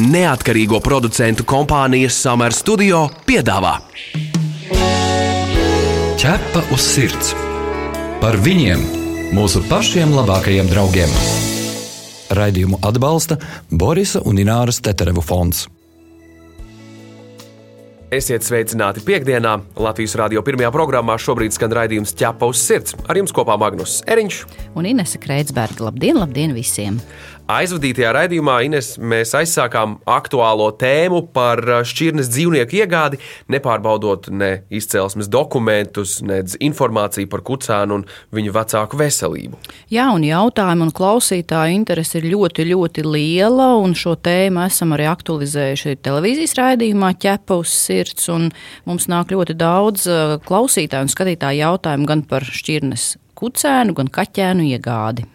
neatkarīgo producentu kompānijas Summer Studio piedāvā Ķepa uz sirds par viņiem, mūsu pašiem labākajiem draugiem. Raidījumu atbalsta Borisa un Ināras Teterevu fonds. Esiet sveicināti piekdienā. Latvijas radio pirmajā programmā šobrīd skan raidījums ķepa uz sirds. Ar jums kopā Magnus Eriņš un Inese Kreitsberga. Labdien, labdien visiem! Aizvadītajā raidījumā Ines, mēs aizsākām aktuālo tēmu par šķirnes dzīvnieku iegādi, nepārbaudot ne izcelsmes dokumentus, ne informāciju par kucēnu un viņu vecāku veselību. Jā, un jautājumu un klausītāju interese ir ļoti, ļoti liela, un šo tēmu esam arī aktualizējuši televīzijas raidījumā ķepa uz sirds, un mums nāk ļoti daudz klausītāju un skatītāju jautājumu gan par šķirnes kucēnu, gan kaķēnu iegādi.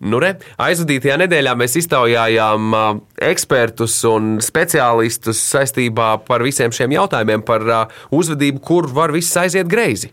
Nu, re, aizvadītajā nedēļā mēs iztaujājām ekspertus un speciālistus saistībā par visiem šiem jautājumiem, par uzvedību, kur var viss aiziet greizi.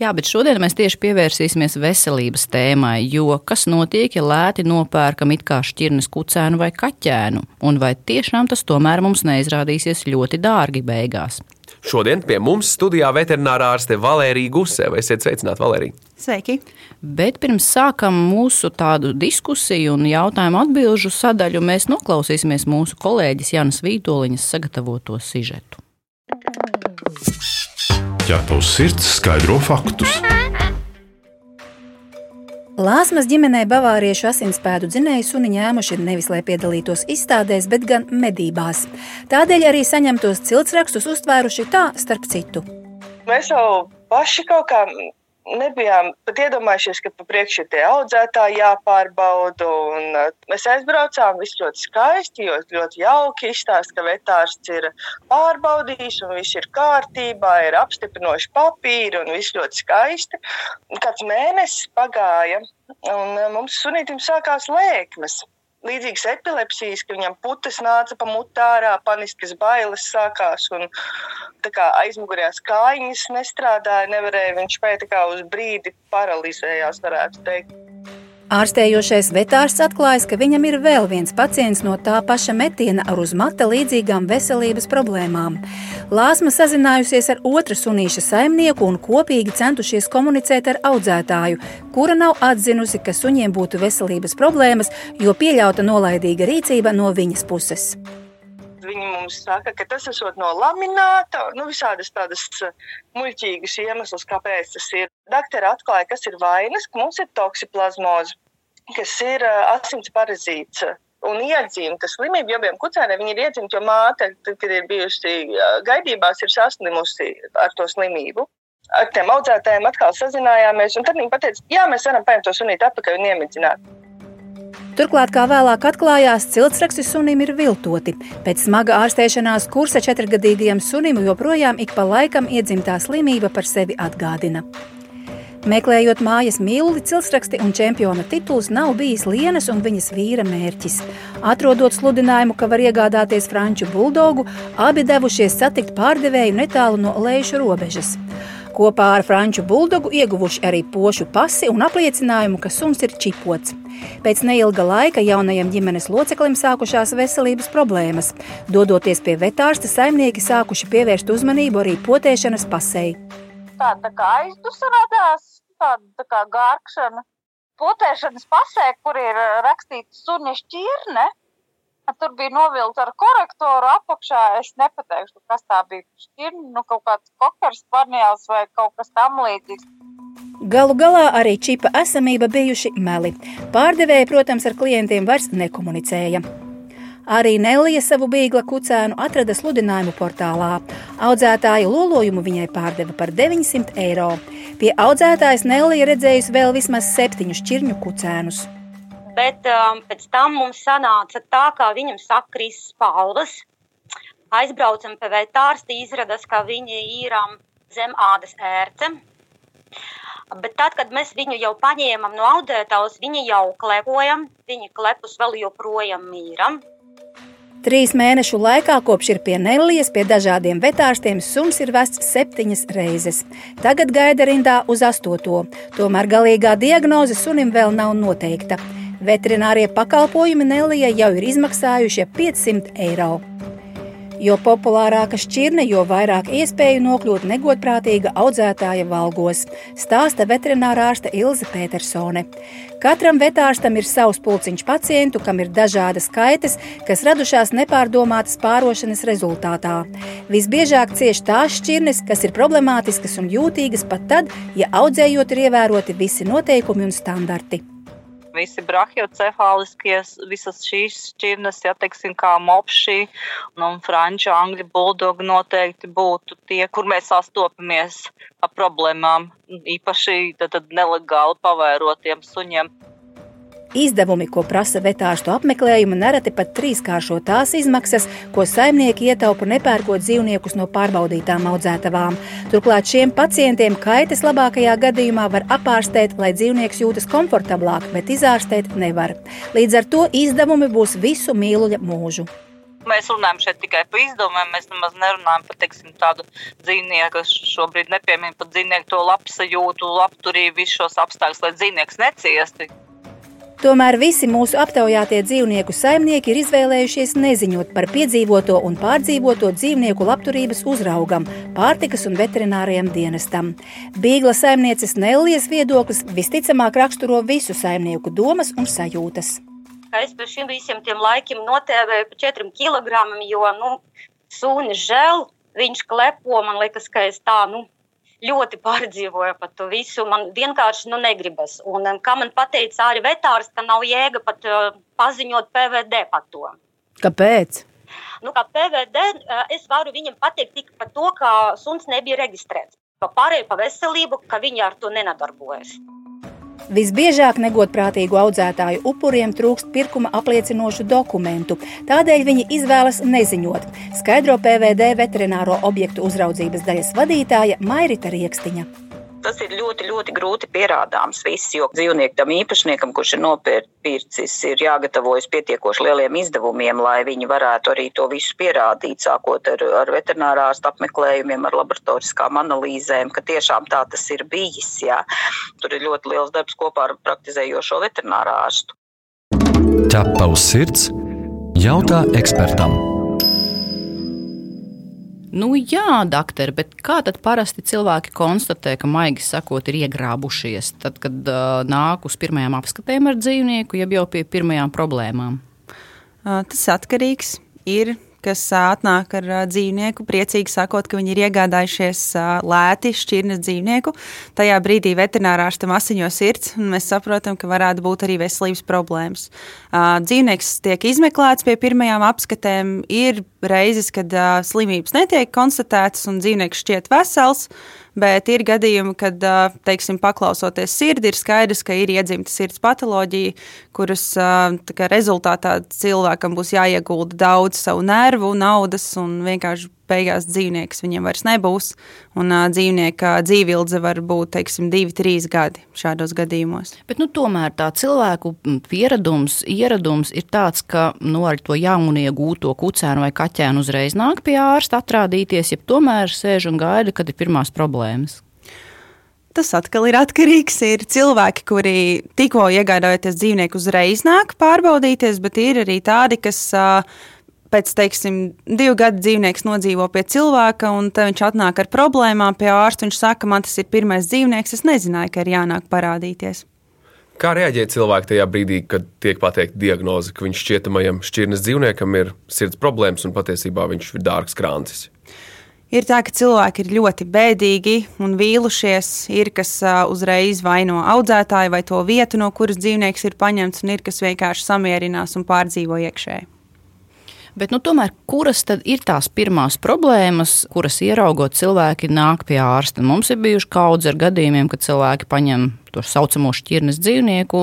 Jā, bet šodien mēs tieši pievērsīsimies veselības tēmai, jo kas notiek, ja lēti nopērkam it kā šķirnes kucēnu vai kaķēnu, un vai tiešām tas tomēr mums neizrādīsies ļoti dārgi beigās. Šodien pie mums studijā veterinārā ārste Valērija Guseva. Esiet sveicināti, Valērija! Sveiki! Bet pirms sākam mūsu tādu diskusiju un jautājumu atbilžu sadaļu, mēs noklausīsimies mūsu kolēģis Janas Vītoliņas sagatavoto sižetu. Ja tavs sirds skaidro faktus! Lāsmas ģimenē bavāriešu asinspēdu dzinēju suni ņēmuši nevis lai piedalītos izstādēs, bet gan medībās. Tādēļ arī saņemtos ciltsrakstus uztvēruši tā starp citu. Mēs jau paši kaut kā nebijām pat iedomājušies, ka pa priekšu ir tie audzētāji jāpārbauda. Uh, mēs aizbraucām, viss ļoti skaisti, jo ļoti jauki izstāst, ka vetārsts ir pārbaudījis un viss ir kārtībā, ir apstiprinoši papīri un viss ļoti skaisti. Kāds mēnesis pagāja un uh, mums sunītim sākās lēkmes līdzīgas epilepsijas, ka viņam putas nāca pa mutārā, paniskas bailes sākās un aizmugurējās kājiņas nestrādāja, nevarēja, viņš spēja uz brīdi paralizējās, varētu teikt. Ārstējošais vetārsts atklājas, ka viņam ir vēl viens pacients no tā paša metiena ar uz mata līdzīgām veselības problēmām. Lāsma sazinājusies ar otru sunīša saimnieku un kopīgi centušies komunicēt ar audzētāju, kura nav atzinusi, ka suņiem būtu veselības problēmas, jo pieļauta nolaidīga rīcība no viņas puses. Viņi mums saka, ka tas ir no lamināta, nu, visādas tādas uh, muļķīgas iemesls, kāpēc tas ir. Daktere atklāja, kas ir vainas, ka mums ir toksiplazmoze, kas ir uh, asins parazīts. Un iedzimta slimība, jo abiem kucēniem ir iedzimta, jo māte, tad, kad ir bijusi uh, gaidībās, ir saslimusi ar to slimību. Ar tiem audzētājiem atkal sazinājāmies, tad viņi teica, jā, mēs varam paņemt to sunīti atpakaļ un iemidzināt. Turklāt, kā vēlāk atklājās, ciltsraksti sunim ir viltoti. Pēc smaga ārstēšanās kursa četrgadīgajam sunim joprojām ik pa laikam iedzimtā slimība par sevi atgādina. Meklējot mājas mīluli, ciltsraksti un čempiona tituls nav bijis Lienas un viņas vīra mērķis. Atrodot sludinājumu, ka var iegādāties franču buldogu, abi devušies satikt pārdevēju netālu no lejušu robežas. Kopā ar franču buldogu ieguvuši arī pošu pasi un apliecinājumu, ka suns ir čipots. Pēc neilga laika jaunajam ģimenes loceklim sākušās veselības problēmas. Dodoties pie vetārsta, saimnieki sākuši pievērst uzmanību arī potēšanas pasei. Tā, tā kā aizdusa radās, tāda tā kā gārkšana. Potēšanas pasē, kur ir rakstīts suņa šķirne, Tur bija novilkta ar korektoru apakšā. Es nepateikšu, kas tā bija. Šķirni, nu, kaut kāds kokers, parniels vai kaut kas tam līdzīgs. Galu galā arī čipa esamība bijuši meli. Pārdevēja, protams, ar klientiem vairs nekomunicēja. Arī Nelija savu bīgla kucēnu atrada sludinājumu portālā. Audzētāju lolojumu viņai pārdeva par 900 eiro. Pie audzētājas Nelija redzējusi vēl vismaz septiņus čirņu kucēnus bet um, pēc tam mums sanāca tā, kā viņam sakrīs spalvas. Aizbraucam pie vetārsta, izrādās, ka viņi ir um, zem ādas ērce. Bet tad, kad mēs viņu jau paņēmām no audētājas, viņi jau klepojam, viņa klepus vēl joprojām mīram. Trīs mēnešu laikā, kopš ir pie Nelijas, pie dažādiem vetārstiem, suns ir vests septiņas reizes. Tagad gaida rindā uz astoto. Tomēr galīgā diagnoze sunim vēl nav noteikta. Veterinārie pakalpojumi Nelijai jau ir izmaksājuši 500 eiro. Jo populārāka šķirne, jo vairāk iespēju nokļūt negodprātīga audzētāja valgos, stāsta veterinārārste Ilze Petersone. Katram vetārstam ir savs pulciņš pacientu, kam ir dažādas kaitas, kas radušās nepārdomātas pārošanas rezultātā. Visbiežāk cieš tās šķirnes, kas ir problemātiskas un jūtīgas pat tad, ja audzējot ir ievēroti visi noteikumi un standarti visi brahiocefāliskie, visas šīs šķirnes, ja teiksim, kā mopši un franču, angļu buldogi noteikti būtu tie, kur mēs sastopamies ar problēmām, īpaši tad, tad nelegāli pavairotiem suņiem. Izdevumi, ko prasa vetārstu apmeklējumi, nereti pat trīskāršo tās izmaksas, ko saimnieki ietaupa nepērkot dzīvniekus no pārbaudītām audzētavām. Turklāt šiem pacientiem kaitas labākajā gadījumā var apārstēt, lai dzīvnieks jūtas komfortablāk, bet izārstēt nevar. Līdz ar to izdevumi būs visu mīluļa mūžu. Mēs runājam šeit tikai par izdevumiem. Mēs nemaz nerunājam par teiksim, tādu dzīvnieku, kas šobrīd nepiemīna par dzīvnieku to labsajūtu, labturību, visus šos apstākļus, lai dzīvnieks neciestu. Tomēr visi mūsu aptaujātie dzīvnieku saimnieki ir izvēlējušies neziņot par piedzīvoto un pārdzīvoto dzīvnieku labturības uzraugam, pārtikas un veterināriem dienestam. Bīgla saimnieces Nellijas viedoklis visticamāk raksturo visu saimnieku domas un sajūtas. Es par šiem visiem tiem laikiem notēvēju pa četriem kilogramiem, jo, nu, sūni žēl, viņš klepo, man liekas, ka es tā, nu, ļoti pārdzīvoju par to visu. Man vienkārši nu, negribas. Un, kā man teica arī vetārs, ka nav jēga pat uh, paziņot PVD par to. Kāpēc? Nu, kā PVD uh, es varu viņam pateikt tikai par to, ka suns nebija reģistrēts. Par pārējo par veselību, ka viņi ar to nenadarbojas. Visbiežāk negodprātīgu audzētāju upuriem trūkst pirkuma apliecinošu dokumentu, tādēļ viņi izvēlas neziņot, skaidro PVD veterināro objektu uzraudzības daļas vadītāja Mairita Riekstiņa. Tas ir ļoti, ļoti grūti pierādāms viss, jo dzīvniekam īpašniekam, kurš ir nopircis, ir jāgatavojas pietiekoši lieliem izdevumiem, lai viņi varētu arī to visu pierādīt, sākot ar, ar veterinārārstu apmeklējumiem, ar laboratoriskām analīzēm, ka tiešām tā tas ir bijis. Jā. Tur ir ļoti liels darbs kopā ar praktizējošo veterinārārstu. Ķepa uz sirds jautā ekspertam. Nu, jā, doktor, bet kā tad parasti cilvēki konstatē, ka maigi sakot, ir iegrābušies? Tad, kad uh, nāk uz pirmajām apskatēm ar dzīvnieku, jeb jau pie pirmajām problēmām? Tas atkarīgs ir kas atnāk ar dzīvnieku, priecīgi sakot, ka viņi ir iegādājušies lēti šķirnes dzīvnieku. Tajā brīdī veterinārārstam asiņo sirds, un mēs saprotam, ka varētu būt arī veselības problēmas. Dzīvnieks tiek izmeklēts pie pirmajām apskatēm. Ir reizes, kad slimības netiek konstatētas un dzīvnieks šķiet vesels bet ir gadījumi, kad, teiksim, paklausoties sirdi, ir skaidrs, ka ir iedzimta sirds patoloģija, kuras kā, rezultātā cilvēkam būs jāiegulda daudz savu nervu, naudas un vienkārši beigās dzīvnieks viņam vairs nebūs. Un uh, dzīvnieka dzīvildze var būt teiksim, divi, trīs gadi šādos gadījumos. Bet, nu, tomēr tā cilvēku pieredums, ieradums ir tāds, ka nu, ar to jauniegūto kucēnu vai kaķēnu uzreiz nāk pie ārsta atrādīties, ja tomēr sēž un gaida, kad ir pirmās problēmas. Tas atkal ir atkarīgs. Ir cilvēki, kuri tikko iegādājoties dzīvnieku, uzreiz nāk pārbaudīties, bet ir arī tādi, kas uh, pēc, teiksim, divu gadu dzīvnieks nodzīvo pie cilvēka, un viņš atnāk ar problēmām pie ārsta. Viņš saka, man tas ir pirmais dzīvnieks, es nezināju, ka ir jānāk parādīties. Kā reaģē cilvēki tajā brīdī, kad tiek pateikta diagnoze, ka viņš šķietamajam šķirnes dzīvniekam ir sirds problēmas un patiesībā viņš ir dārgs krāncis? Ir tā, ka cilvēki ir ļoti bēdīgi un vīlušies. Ir kas uzreiz vaino audzētāju vai to vietu, no kuras dzīvnieks ir paņemts, un ir kas vienkārši samierinās un pārdzīvo iekšēji. Bet, nu, tomēr, kuras tad ir tās pirmās problēmas, kuras ieraugot cilvēki nāk pie ārsta? Mums ir bijuši kaudz ar gadījumiem, kad cilvēki paņem to saucamo šķirnes dzīvnieku,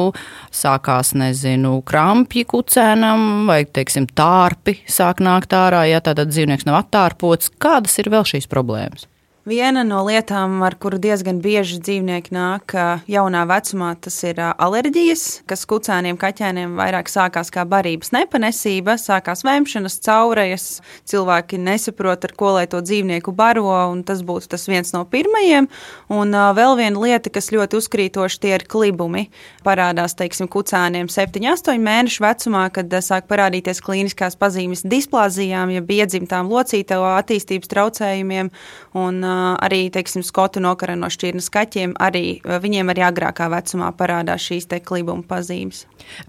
sākās, nezinu, krampji kucēnam vai, teiksim, tārpi sāk nākt ārā, ja tātad dzīvnieks nav attārpots. Kādas ir vēl šīs problēmas? Viena no lietām, ar kuru diezgan bieži dzīvnieki nāk jaunā vecumā, tas ir alerģijas, kas kucēniem, kaķēniem vairāk sākās kā barības nepanesība, sākās vēmšanas, caurejas. Cilvēki nesaprot, ar ko lai to dzīvnieku baro, un tas būtu tas viens no pirmajiem. Un vēl viena lieta, kas ļoti uzkrītoši, tie ir klibumi. Parādās, teiksim, kucēniem 7, 8 mēnešu vecumā, kad sāk parādīties klīniskās pazīmes displāzijām, ja iedzimtām locītavu attīstības traucējumiem. Un, arī teiksim, skotu nokara no šķirnes kaķiem, arī viņiem arī agrākā vecumā parādās šīs klibuma pazīmes.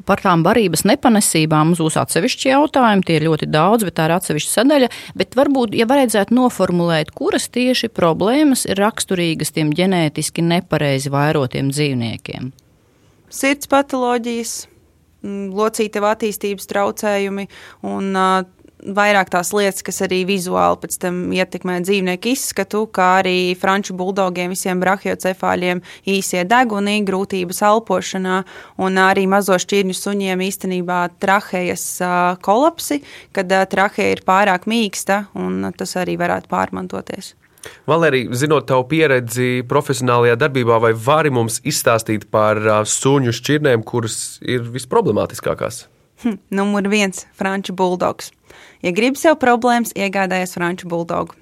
Par tām barības nepanesībām mums būs atsevišķi jautājumi, tie ir ļoti daudz, bet tā ir atsevišķa sadaļa. Bet varbūt, ja vajadzētu noformulēt, kuras tieši problēmas ir raksturīgas tiem ģenētiski nepareizi vairotiem dzīvniekiem? Sirds patoloģijas, locītava attīstības traucējumi un vairāk tās lietas, kas arī vizuāli pēc tam ietekmē dzīvnieku izskatu, kā arī franču buldogiem, visiem brahiocefāļiem īsie deguni, grūtības elpošanā un arī mazo šķirņu suņiem īstenībā trahejas kolapsi, kad traheja ir pārāk mīksta un tas arī varētu pārmantoties. Valērija, zinot tavu pieredzi profesionālajā darbībā, vai vari mums izstāstīt par suņu šķirnēm, kuras ir visproblemātiskākās? Hm, numur viens - franču buldogs. Ja gribi sev problēmas, iegādājies franču buldogu.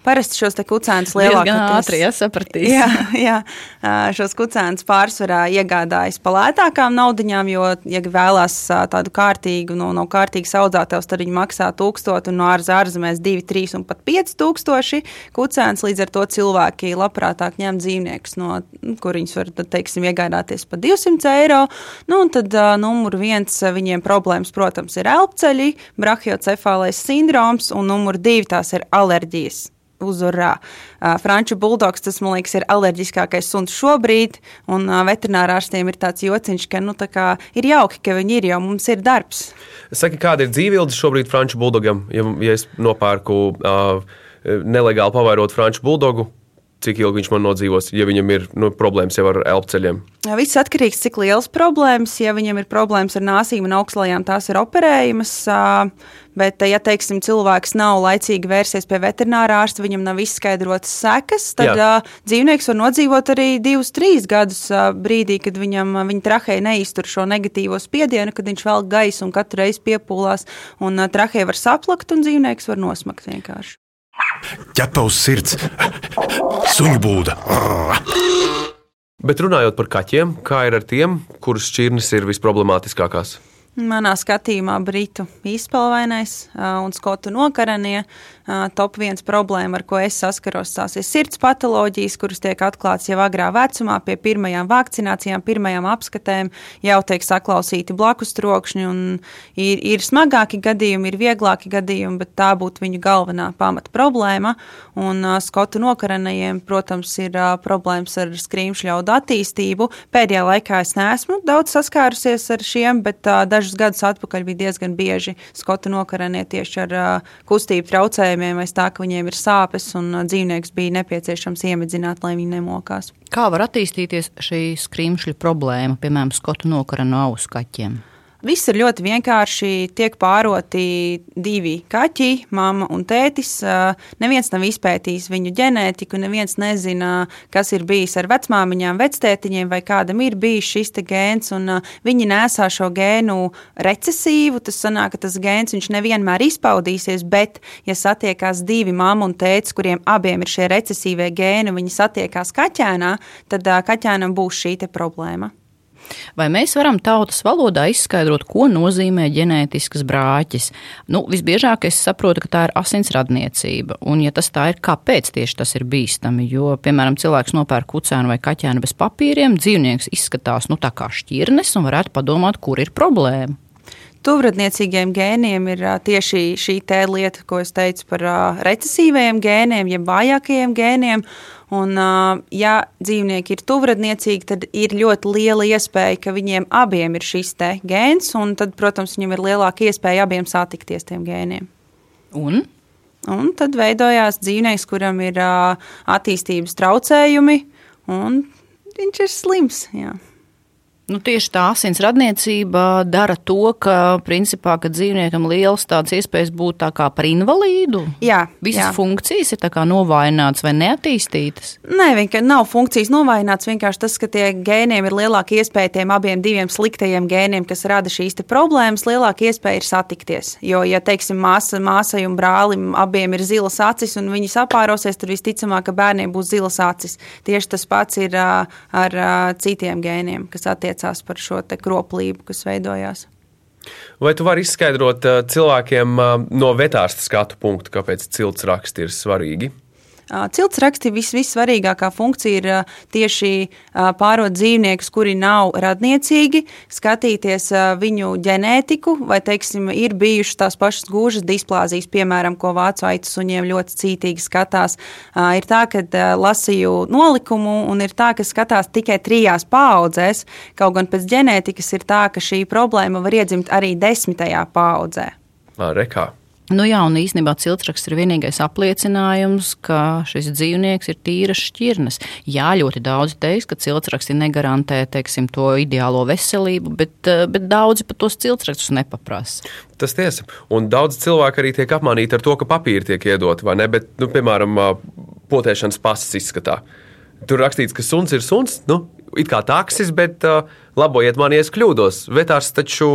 Parasti šos kucēnus lielākā mērā ātri sapratīs. Jā, jā, šos kucēnus pārsvarā iegādājas par lētākām naudaiņām, jo, ja vēlās tādu kārtīgu, no, no kārtīgas audzētājs, tad viņi maksā 1000 un no ārzemēs 2, 3 un pat 5000 kucēns. Līdz ar to cilvēki labprātāk ņem dzīvniekus, no kur viņus var, teiksim, iegādāties par 200 eiro. Nu, un tad numur viens viņiem problēmas, protams, ir elpceļi, brahiocefālais sindroms, un numur divi tās ir alerģijas uzvarā. Franču buldogs, tas man liekas, ir alerģiskākais suns šobrīd, un veterinārārstiem ir tāds jociņš, ka nu, kā, ir jauki, ka viņi ir, jo mums ir darbs. Saki, kāda ir dzīvības šobrīd Franču buldogam, ja, ja es nopērku uh, nelegāli pavairot Franču buldogu? Cik ilgi viņš man nodzīvos, ja viņam ir nu, problēmas jau ar elpceļiem? Viss atkarīgs no cik liels problēmas. Ja viņam ir problēmas ar nāsīm un augstslājām, tās ir operējamas. Bet, ja teiksim, cilvēks nav laicīgi vērsies pie veterinārā ārsta, viņam nav izskaidrotas sekas, tad Jā. dzīvnieks var nodzīvot arī divus, trīs gadus brīdī, kad viņam viņa trahēja neiztur šo negatīvo spiedienu, kad viņš velk gaisu un katru reizi piepūlās. Un trahēja var saplakt un dzīvnieks var nosmakt vienkārši. Ķepa uz sirds, suņu būda. Bet runājot par kaķiem, kā ir ar tiem, kurus šķirnes ir visproblemātiskākās? Manā skatījumā britu izpalvainais un skotu nokaranie top viens problēma, ar ko es saskaros, tās ir sirds patoloģijas, kuras tiek atklātas jau agrā vecumā, pie pirmajām vakcinācijām, pirmajām apskatēm, jau tiek saklausīti blakus trokšņi. Ir, ir smagāki gadījumi, ir vieglāki gadījumi, bet tā būtu viņu galvenā pamata problēma. Un skotu nokaranajiem, protams, ir problēmas ar skrīmšļaudu attīstību. Pēdējā laikā es neesmu daudz saskārusies ar šiem, bet dažus dažus gadus atpakaļ bija diezgan bieži skotu nokaranie tieši ar uh, kustību traucējumiem, vai tā, ka viņiem ir sāpes un uh, dzīvnieks bija nepieciešams iemedzināt, lai viņi nemokās. Kā var attīstīties šī skrimšļa problēma, piemēram, skotu nokara no auskaķiem? Viss ir ļoti vienkārši. Tiek pāroti divi kaķi, mama un tētis. Neviens nav izpētījis viņu ģenētiku, neviens nezina, kas ir bijis ar vecmāmiņām, vectētiņiem, vai kādam ir bijis šis gēns. Viņi nesā šo gēnu recesīvu. Tas sanāk, ka tas gēns nevienmēr izpaudīsies, bet, ja satiekās divi mamma un tētis, kuriem abiem ir šie recesīvie gēni, viņi satiekās kaķēnā, tad kaķēnam būs šī problēma. Vai mēs varam tautas valodā izskaidrot, ko nozīmē ģenētisks brāķis? Nu, visbiežāk es saprotu, ka tā ir asins radniecība. Un, ja tas tā ir, kāpēc tieši tas ir bīstami? Jo, piemēram, cilvēks nopērk kucēnu vai kaķēnu bez papīriem, dzīvnieks izskatās nu, tā kā šķirnes un varētu padomāt, kur ir problēma. Tuvradniecīgiem gēniem ir tieši šī lieta, ko es teicu par recesīvajiem gēniem, jeb vājākajiem gēniem. Un, ja dzīvnieki ir tuvradniecīgi, tad ir ļoti liela iespēja, ka viņiem abiem ir šis gēns, un tad, protams, viņam ir lielāka iespēja abiem satikties tiem gēniem. Un? Un tad veidojās dzīvnieks, kuram ir attīstības traucējumi, un viņš ir slims. Jā. Nu, tieši tā asins radniecība dara to, ka, principā, kad dzīvniekam liels tādas iespējas būt tā kā par invalīdu. Jā, Visas jā. funkcijas ir tā kā novājinātas vai neattīstītas. Nē, vienkārši nav funkcijas novājināts. Vienkārši tas, ka tie gēniem ir lielāka iespēja tiem abiem diviem sliktajiem gēniem, kas rada šīs problēmas, lielāka iespēja ir satikties. Jo, ja teiksim, māsa, māsai un brālim abiem ir zilas acis un viņi sapārosies, tad visticamāk, ka bērniem būs zilas acis. Tieši tas pats ir ar ā, citiem gēniem, kas attiecās par šo kroplību, kas veidojās. Vai tu vari izskaidrot uh, cilvēkiem uh, no vetārsta skatu punkta, kāpēc cilts raksti ir svarīgi? Cilts raksti vis, vissvarīgākā funkcija ir tieši pārot dzīvniekus, kuri nav radniecīgi, skatīties viņu ģenētiku, vai, teiksim, ir bijušas tās pašas gūžas displāzijas, piemēram, ko vācu aitu suņiem ļoti cītīgi skatās. Ir tā, ka lasīju nolikumu, un ir tā, ka skatās tikai trijās paudzēs, kaut gan pēc ģenētikas ir tā, ka šī problēma var iedzimt arī desmitajā paudzē. Rekā. Nu jā, un īstenībā ciltsraksts ir vienīgais apliecinājums, ka šis dzīvnieks ir tīras šķirnes. Jā, ļoti daudzi teiks, ka ciltsraksti negarantē teiksim, to ideālo veselību, bet, eh, bet daudzi pat tos ciltsrakstus nepaprasa. Tas tiesa. Un daudz cilvēku arī tiek apmānīti ar to, ka papīri tiek iedoti, vai ne? Bet, nu, piemēram, potēšanas pasas izskatā. Tur rakstīts, ka suns ir suns. Nu, It kā taksis, bet uh, labojiet mani, ja es kļūdos. Vetārs taču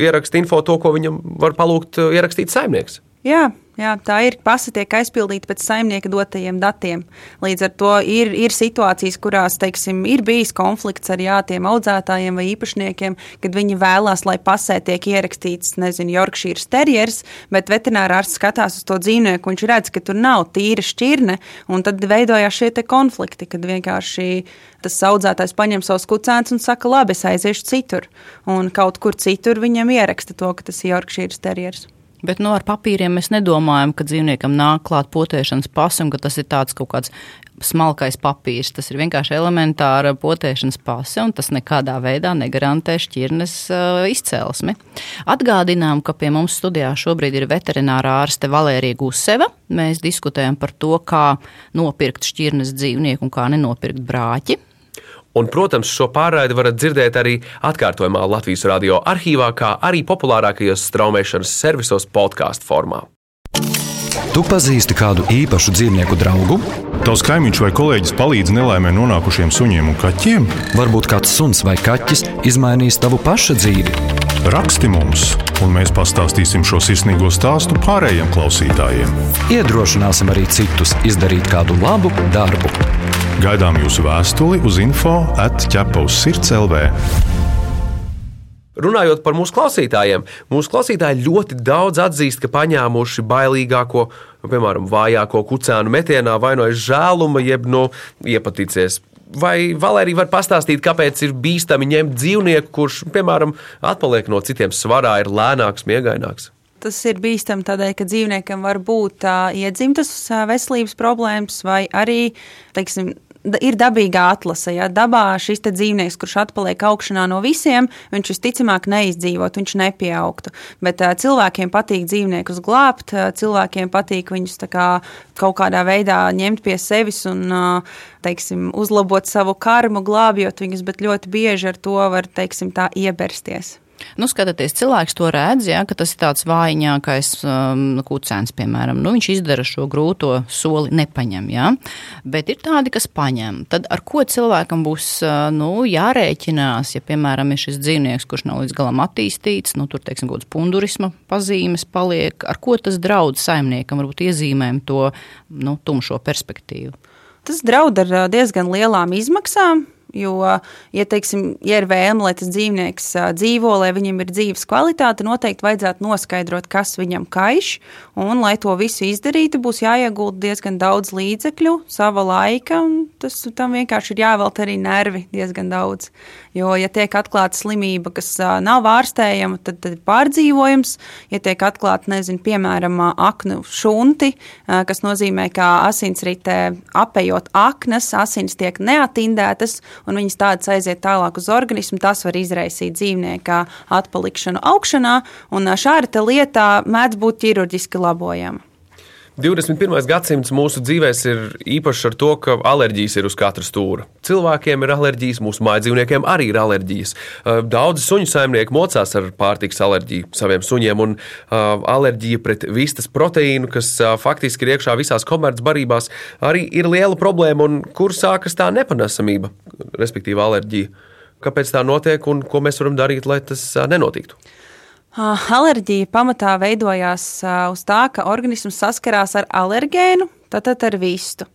ieraksta info to, ko viņam var palūgt uh, ierakstīt saimnieks. Jā, jā, tā ir. Pasa tiek aizpildīta pēc saimnieka dotajiem datiem. Līdz ar to ir, ir situācijas, kurās teiksim, ir bijis konflikts ar jā, tiem audzētājiem vai īpašniekiem, kad viņi vēlās, lai pasē tiek ierakstīts, nezinu, Yorkshire terjers, bet veterinārārsts skatās uz to dzīvnieku, viņš redz, ka tur nav tīra šķirne, un tad veidojās šie konflikti, kad vienkārši tas audzētājs paņem savus kucēnus un saka, labi, es aiziešu citur, un kaut kur citur viņam ieraksta to, ka tas ir Yorkshire terjers. Bet nu, ar papīriem mēs nedomājam, ka dzīvniekam nāk klāt potēšanas pasa un ka tas ir tāds kaut kāds smalkais papīrs. Tas ir vienkārši elementāra potēšanas pase, un tas nekādā veidā negarantē šķirnes uh, izcelsmi. Atgādinām, ka pie mums studijā šobrīd ir veterinārā ārste Valērija Guseva. Mēs diskutējam par to, kā nopirkt šķirnes dzīvnieku un kā nenopirkt brāķi. Un, protams, šo pārraidi varat dzirdēt arī atkārtojumā Latvijas radio arhīvā, kā arī populārākajos straumēšanas servisos podkāstu formā. Tu pazīsti kādu īpašu dzīvnieku draugu? Tavs kaimiņš vai kolēģis palīdz nelaimē nonākušiem suņiem un kaķiem? Varbūt kāds suns vai kaķis izmainīs tavu paša dzīvi. Raksti mums, un mēs pastāstīsim šo sirsnīgo stāstu pārējiem klausītājiem. Iedrošināsim arī citus izdarīt kādu labu darbu. Gaidām jūsu vēstuli uz info atķepa uz sirds LV. Runājot par mūsu klausītājiem, mūsu klausītāji ļoti daudz atzīst, ka paņēmuši bailīgāko, piemēram, vājāko kucēnu metienā vai no žēluma, jeb no iepatīcies. Vai Valērija var pastāstīt, kāpēc ir bīstami ņemt dzīvnieku, kurš, piemēram, atpaliek no citiem svarā, ir lēnāks, miegaināks? Tas ir bīstami tādēļ, ka dzīvniekam var būt uh, iedzimtas veselības problēmas, vai arī teiksim, ir dabīgā atlase. Ja? Dabā šis dzīvnieks, kurš atpaliek augšanā no visiem, viņš visticamāk neizdzīvot, viņš nepieaugtu. Bet uh, cilvēkiem patīk dzīvniekus glābt, uh, cilvēkiem patīk viņus kā, kaut kādā veidā ņemt pie sevis un uh, teiksim, uzlabot savu karmu, glābjot viņus, bet ļoti bieži ar to var teiksim, iebersties. Nu, skatoties, cilvēks to redz, ja, ka tas ir tāds vājākais um, kucēns, piemēram. Nu, viņš izdara šo grūto soli, nepaņem. Ja. Bet ir tādi, kas paņem. Tad ar ko cilvēkam būs uh, nu, jārēķinās, ja, piemēram, ir šis dzīvnieks, kurš nav līdz galam attīstīts, nu, tur, teiksim, kaut kāds pundurisma pazīmes paliek. Ar ko tas draudz saimniekam, varbūt iezīmēm to nu, tumšo perspektīvu? Tas draud ar ā, diezgan lielām izmaksām. Jo, ja, teiksim, ja ir vēlme, lai tas dzīvnieks dzīvo, lai viņam ir dzīves kvalitāte, noteikti vajadzētu noskaidrot, kas viņam kaiš. Un, lai to visu izdarītu, būs jāiegulda diezgan daudz līdzekļu, sava laika, tas tam vienkārši ir jāvelta arī nervi diezgan daudz. Jo, ja tiek atklāta slimība, kas nav ārstējama, tad, tad ir pārdzīvojums. Ja tiek atklāta, nezinu, piemēram, aknu šunti, kas nozīmē, ka asinsritē apējot aknas, asins tiek neatindētas, un viņas tādas aiziet tālāk uz organismu, tas var izraisīt dzīvnieka atpalikšanu augšanā, un šāda te lieta mēdz būt ķirurģiski labojama. 21. gadsimts mūsu dzīvēs ir īpašs ar to, ka alerģijas ir uz katra stūra. Cilvēkiem ir alerģijas, mūsu mājdzīvniekiem arī ir alerģijas. Daudzi suņu saimnieki mocās ar pārtikas alerģiju saviem suņiem, un alerģija pret vistas proteīnu, kas faktiski ir iekšā visās komercbarībās, arī ir liela problēma, kur sākas tā nepanesamība, respektīvi alerģija. Kāpēc tā notiek un ko mēs varam darīt, lai tas nenotiktu? Alerģija pamatā veidojās uz tā, ka organisms saskarās ar alergēnu, tātad ar vistu.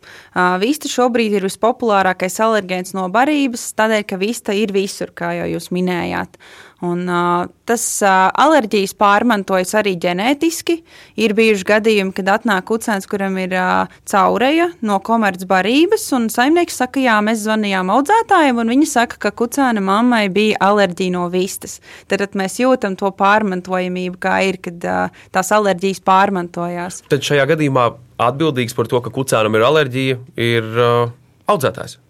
Vista šobrīd ir vispopulārākais alergēns no barības, tādēļ, ka vista ir visur, kā jau jūs minējāt. Un, uh, tas uh, alerģijas pārmantojas arī ģenētiski. Ir bijuši gadījumi, kad atnāk kucēns, kuram ir uh, caureja no komercbarības, un saimnieks saka, jā, mēs zvanījām audzētājiem, un viņi saka, ka kucēna mammai bija alerģija no vistas. Tad mēs jūtam to pārmantojamību, kā ir, kad uh, tās alerģijas pārmantojās. Tad šajā gadījumā atbildīgs par to, ka kucēnam ir alerģija, ir uh, audzētājs.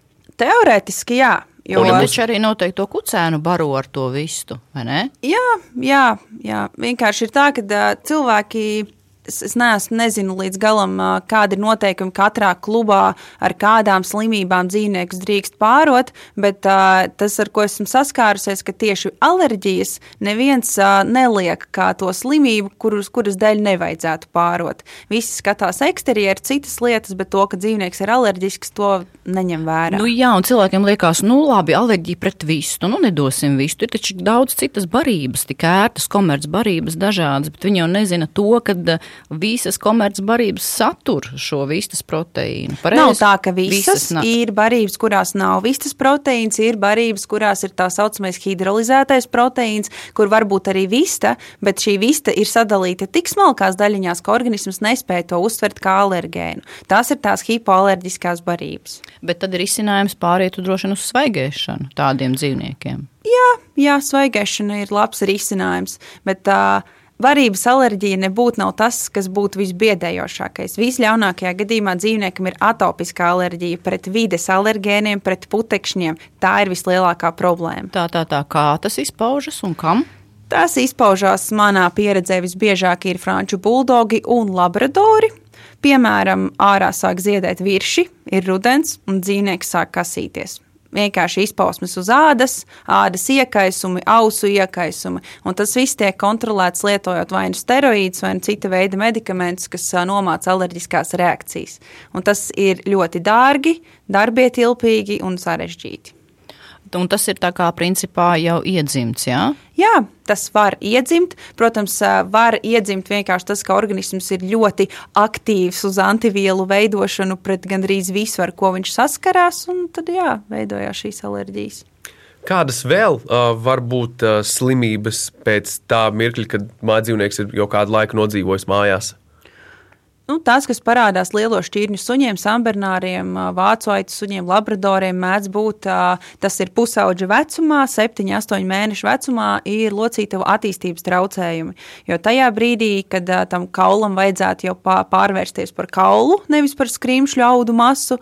Teorētiski jā, Jo Viņi taču arī noteikti to kucēnu baro ar to vistu, vai ne? Jā, jā, jā. vienkārši ir tā, ka cilvēki es, es neesmu, nezinu līdz galam, kāda ir noteikumi katrā klubā, ar kādām slimībām dzīvniekus drīkst pārot, bet uh, tas, ar ko esmu saskārusies, ka tieši alerģijas neviens uh, neliek kā to slimību, kurus, kuras dēļ nevajadzētu pārot. Visi skatās eksterieru, citas lietas, bet to, ka dzīvnieks ir alerģisks, to neņem vērā. Nu, jā, un cilvēkiem liekas, nu labi, alerģija pret vistu, nu nedosim vistu. Ir taču daudz citas barības, tik ērtas komercbarības dažādas, bet viņi jau nezina to, ka visas komercbarības satur šo vistas proteīnu. Pareiz? Nav tā, ka visas, visas ir barības, kurās nav vistas proteīns, ir barības, kurās ir tā saucamais hidrolizētais proteīns, kur var būt arī vista, bet šī vista ir sadalīta tik smalkās daļiņās, ka organisms nespēja to uztvert kā alergēnu. Tās ir tās hipoalerģiskās barības. Bet tad ir izcinājums pāriet droši vien uz svaigēšanu tādiem dzīvniekiem. Jā, jā svaigēšana ir labs risinājums, bet uh, Varības alerģija nebūtu nav tas, kas būtu visbiedējošākais. Visļaunākajā gadījumā dzīvniekam ir atopiskā alerģija pret vides alergēniem, pret putekšņiem. Tā ir vislielākā problēma. Tā, tā, tā kā tas izpaužas un kam? Tas izpaužās manā pieredzē visbiežāk ir franču buldogi un labradori. Piemēram, ārā sāk ziedēt virši, ir rudens un dzīvnieks sāk kasīties vienkārši izpausmes uz ādas, ādas iekaisumi, ausu iekaisumi. Un tas viss tiek kontrolēts lietojot vai nu steroīdus, vai nu cita veida medikamentus, kas nomāca alerģiskās reakcijas. Un tas ir ļoti dārgi, darbietilpīgi un sarežģīti un tas ir tā kā principā jau iedzimts. Jā? jā, tas var iedzimt. Protams, var iedzimt vienkārši tas, ka organisms ir ļoti aktīvs uz antivielu veidošanu pret gandrīz visu, ar ko viņš saskarās, un tad jā, veidojās šīs alerģijas. Kādas vēl uh, var būt uh, slimības pēc tā mirkļa, kad mājdzīvnieks ir jau kādu laiku nodzīvojis mājās? Nu, tās, kas parādās lielos šķirņu suņiem, sambernāriem, vācu aitu suņiem, labradoriem, mēdz būt tas ir pusauģa vecumā, 7, 8 mēnešu vecumā, ir locītavu attīstības traucējumi. Jo tajā brīdī, kad tam kaulam vajadzētu jau pārvērsties par kaulu, nevis par skrimšļu audu masu,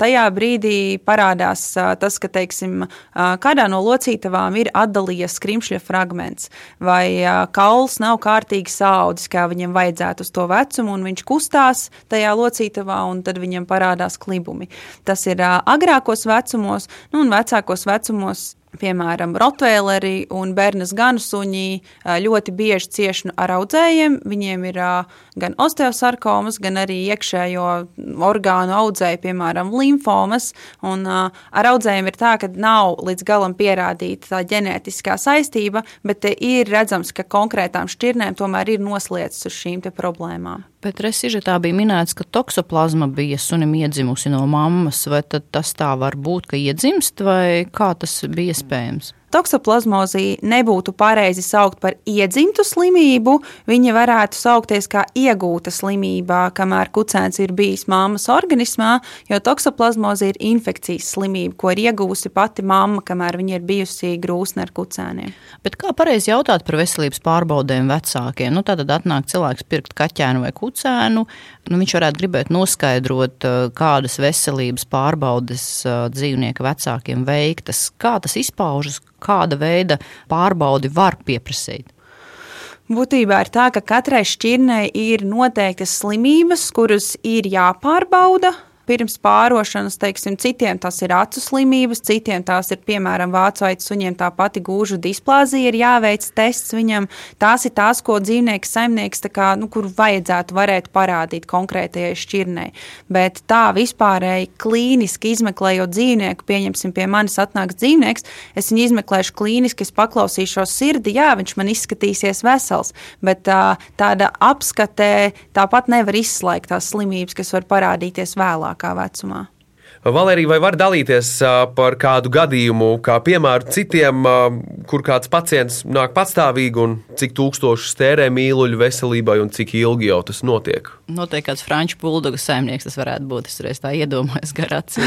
tajā brīdī parādās tas, ka, teiksim, kādā no locītavām ir atdalījies skrimšļa fragments, vai kauls nav kārtīgi saudzis, kā viņam vajadzētu uz to vecumu, un viņš kustās tajā locītavā, un tad viņam parādās klibumi. Tas ir agrākos vecumos, nu, un vecākos vecumos piemēram, rotveileri un bērnas ganu suņi ļoti bieži cieši ar audzējiem. Viņiem ir gan osteosarkomas, gan arī iekšējo orgānu audzēji, piemēram, limfomas. Un ar audzējiem ir tā, ka nav līdz galam pierādīta tā ģenētiskā saistība, bet ir redzams, ka konkrētām šķirnēm tomēr ir noslēdzas uz šīm problēmām. Bet resižetā bija minēts, ka toksoplazma bija sunim iedzimusi no mammas, vai tas tā var būt, ka iedzimst, vai kā tas bija iespējams? Toksoplazmozija nebūtu pareizi saukt par iedzimtu slimību, viņa varētu saukties kā iegūta slimība, kamēr kucēns ir bijis mammas organismā, jo toksoplazmozija ir infekcijas slimība, ko ir iegūsi pati mamma, kamēr viņa ir bijusi grūsne ar kucēniem. Bet kā pareizi jautāt par veselības pārbaudēm vecākiem? Nu, tad atnāk cilvēks pirkt kaķēnu vai kucēnu, nu, viņš varētu gribēt noskaidrot, kādas veselības pārbaudes dzīvnieka vecākiem veiktas, kā tas izpaužas, kāda veida pārbaudi var pieprasīt? Būtībā ir tā, ka katrai šķirnei ir noteiktas slimības, kuras ir jāpārbauda pirms pārošanas, teiksim, citiem tas ir acu slimības, citiem tās ir, piemēram, vācu aitu suņiem tā pati gūžu displāzija, ir jāveic tests viņam. Tās ir tās, ko dzīvnieks, saimnieks, kā, nu, kur vajadzētu varēt parādīt konkrētajai šķirnei. Bet tā vispārēji klīniski izmeklējot dzīvnieku, pieņemsim, pie manis atnāks dzīvnieks, es viņu izmeklēšu klīniski, es paklausīšos sirdi, jā, viņš man izskatīsies vesels, bet tā, tāda apskatē tāpat nevar izslēgt tās slimības, kas var parādīties vēlāk agrākā vecumā. Valērija, vai var dalīties par kādu gadījumu, kā piemēru citiem, kur kāds pacients nāk patstāvīgi un cik tūkstošus tērē mīluļu veselībai un cik ilgi jau tas notiek? Noteikti kāds franču buldogu saimnieks tas varētu būt. Es reiz tā iedomājos garācī.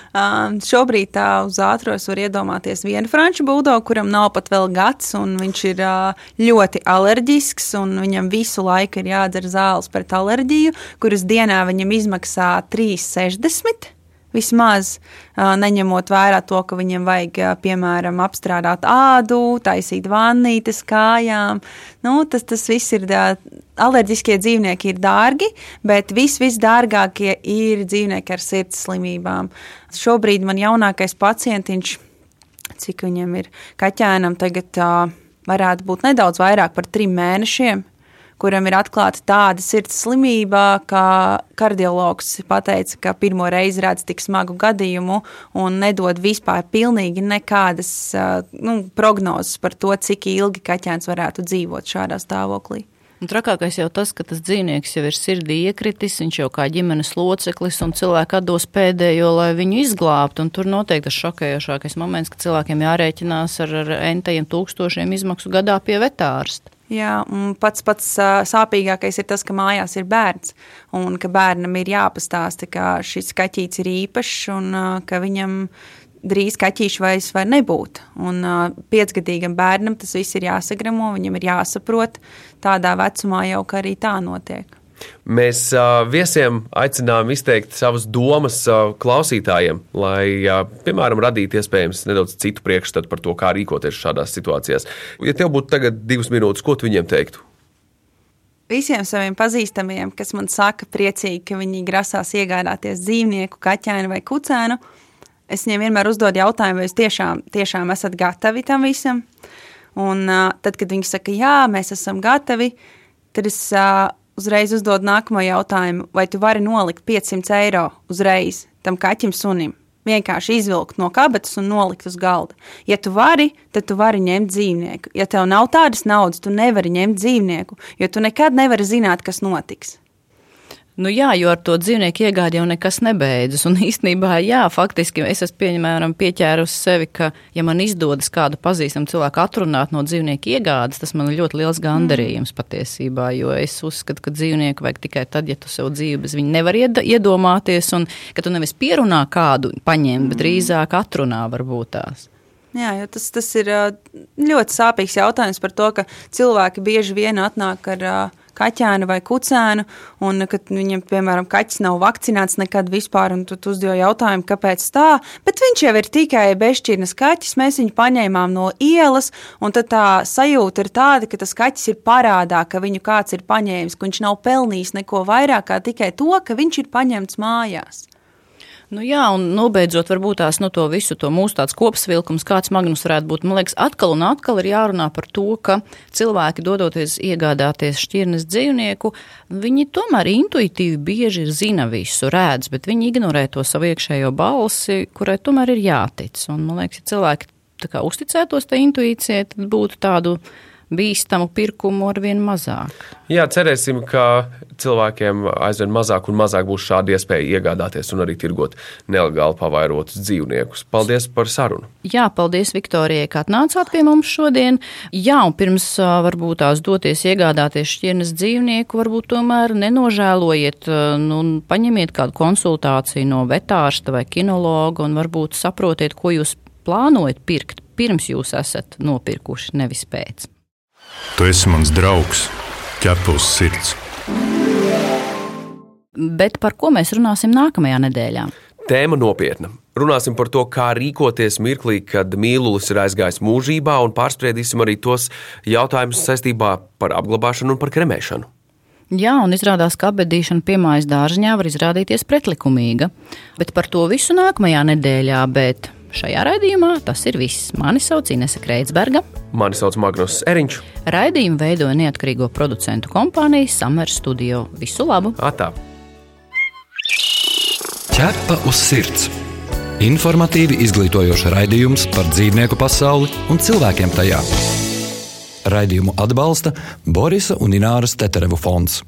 Šobrīd tā uz ātros var iedomāties vienu franču buldogu, kuram nav pat vēl gads, un viņš ir ļoti alerģisks, un viņam visu laiku ir jādzer zāles pret alerģiju, kuras dienā viņam izmaksā 3,60 vismaz neņemot vērā to, ka viņiem vajag, piemēram, apstrādāt ādu, taisīt vannītes kājām. Nu, tas, tas viss ir. Alerģiskie dzīvnieki ir dārgi, bet vis, visdārgākie ir dzīvnieki ar sirds slimībām. Šobrīd man jaunākais pacientiņš, cik viņam ir kaķēnam, tagad uh, varētu būt nedaudz vairāk par trim mēnešiem kuram ir atklāta tāda sirds slimība, ka kardiologs teica, ka pirmo reizi redz tik smagu gadījumu un nedod vispār pilnīgi nekādas nu, prognozes par to, cik ilgi kaķēns varētu dzīvot šādā stāvoklī. Un trakākais jau tas, ka tas dzīvnieks jau ir sirdī iekritis, viņš jau kā ģimenes loceklis, un cilvēki atdos pēdējo, lai viņu izglābtu. Tur noteikti tas šokējošākais moments, ka cilvēkiem jārēķinās ar, ar entajiem tūkstošiem izmaksu gadā pie vetārsta. Jā, un pats pats sāpīgākais ir tas, ka mājās ir bērns un ka bērnam ir jāpastāsta, ka šis kaķis ir īpašs un ka viņam drīz kaķīšu vairs var nebūt. Un piecgadīgam bērnam tas viss ir jāsagramo, viņam ir jāsaprot tādā vecumā jau, ka arī tā notiek. Mēs viesiem aicinām izteikt savas domas klausītājiem, lai, piemēram, radītu iespējams nedaudz citu priekšstatu par to, kā rīkoties šādās situācijās. Ja tev būtu tagad divas minūtes, ko tu viņiem teiktu? Visiem saviem pazīstamiem, kas man saka, priecīgi, ka viņi grasās iegādāties dzīvnieku, kaķēnu vai kucēnu, es viņiem vienmēr uzdodu jautājumu, vai jūs tiešām, tiešām esat gatavi tam visam. Un tad, kad viņi saka, jā, mēs esam gatavi, tad es uh, uzreiz uzdod nākamo jautājumu, vai tu vari nolikt 500 eiro uzreiz tam kaķim sunim? Vienkārši izvilkt no kabatas un nolikt uz galda. Ja tu vari, tad tu vari ņemt dzīvnieku. Ja tev nav tādas naudas, tu nevari ņemt dzīvnieku, jo tu nekad nevari zināt, kas notiks. Nu jā, jo ar to dzīvnieku iegādi jau nekas nebeidzas. Un īstenībā, jā, faktiski es esmu piemēram, pieķērusi sevi, ka, ja man izdodas kādu pazīstamu cilvēku atrunāt no dzīvnieku iegādes, tas man ir ļoti liels gandarījums mm. patiesībā. Jo es uzskatu, ka dzīvnieku vajag tikai tad, ja tu sev dzīvi bez viņa nevar iedomāties, un ka tu nevis pierunā kādu paņemt, bet mm. drīzāk atrunā varbūt tās. Jā, tas, tas ir ļoti sāpīgs jautājums par to, ka cilvēki bieži vien atnāk ar uh, kaķēnu vai kucēnu, un kad viņam, piemēram, kaķis nav vakcinēts nekad vispār, un tu, uzdod jautājumu, kāpēc tā, bet viņš jau ir tikai bezšķirnes kaķis, mēs viņu paņēmām no ielas, un tad tā sajūta ir tāda, ka tas kaķis ir parādā, ka viņu kāds ir paņēmis, ka viņš nav pelnījis neko vairāk kā tikai to, ka viņš ir paņemts mājās. Nu jā, un nobeidzot, varbūt tās no nu, to visu, to mūsu tāds kopsvilkums, kāds Magnus varētu būt. Man liekas, atkal un atkal ir jārunā par to, ka cilvēki, dodoties iegādāties šķirnes dzīvnieku, viņi tomēr intuitīvi bieži ir zina visu, redz, bet viņi ignorē to savu iekšējo balsi, kurai tomēr ir jātic. Un man liekas, ja cilvēki kā, uzticētos tai intuīcijai, tad būtu tādu bīstamu pirkumu ar vien mazāk. Jā, cerēsim, ka cilvēkiem aizvien mazāk un mazāk būs šāda iespēja iegādāties un arī tirgot nelegāli pavairotus dzīvniekus. Paldies par sarunu! Jā, paldies Viktorijai, ka atnācāt pie mums šodien. Jā, un pirms varbūt tās doties iegādāties šķirnes dzīvnieku, varbūt tomēr nenožēlojiet, nu, paņemiet kādu konsultāciju no vetārsta vai kinologa un varbūt saprotiet, ko jūs plānojat pirkt pirms jūs esat nopirkuši, nevis pēc. Tu esi mans draugs, ķepus sirds. Bet par ko mēs runāsim nākamajā nedēļā? Tēma nopietna. Runāsim par to, kā rīkoties mirklī, kad mīlulis ir aizgājis mūžībā, un pārspriedīsim arī tos jautājumus saistībā par apglabāšanu un par kremēšanu. Jā, un izrādās, ka apbedīšana piemājas dārziņā var izrādīties pretlikumīga. Bet par to visu nākamajā nedēļā. Bet šajā raidījumā tas ir viss. Mani sauc Inese Kreitsberga. Mani sauc Magnus Eriņš. Raidījumu veidoja neatkarīgo producentu kompānija Summer Studio. Visu labu! Atā. Ķepa uz sirds! Informatīvi izglītojoši raidījums par dzīvnieku pasauli un cilvēkiem tajā. Raidījumu atbalsta Borisa un Ināras Teterevu fonds.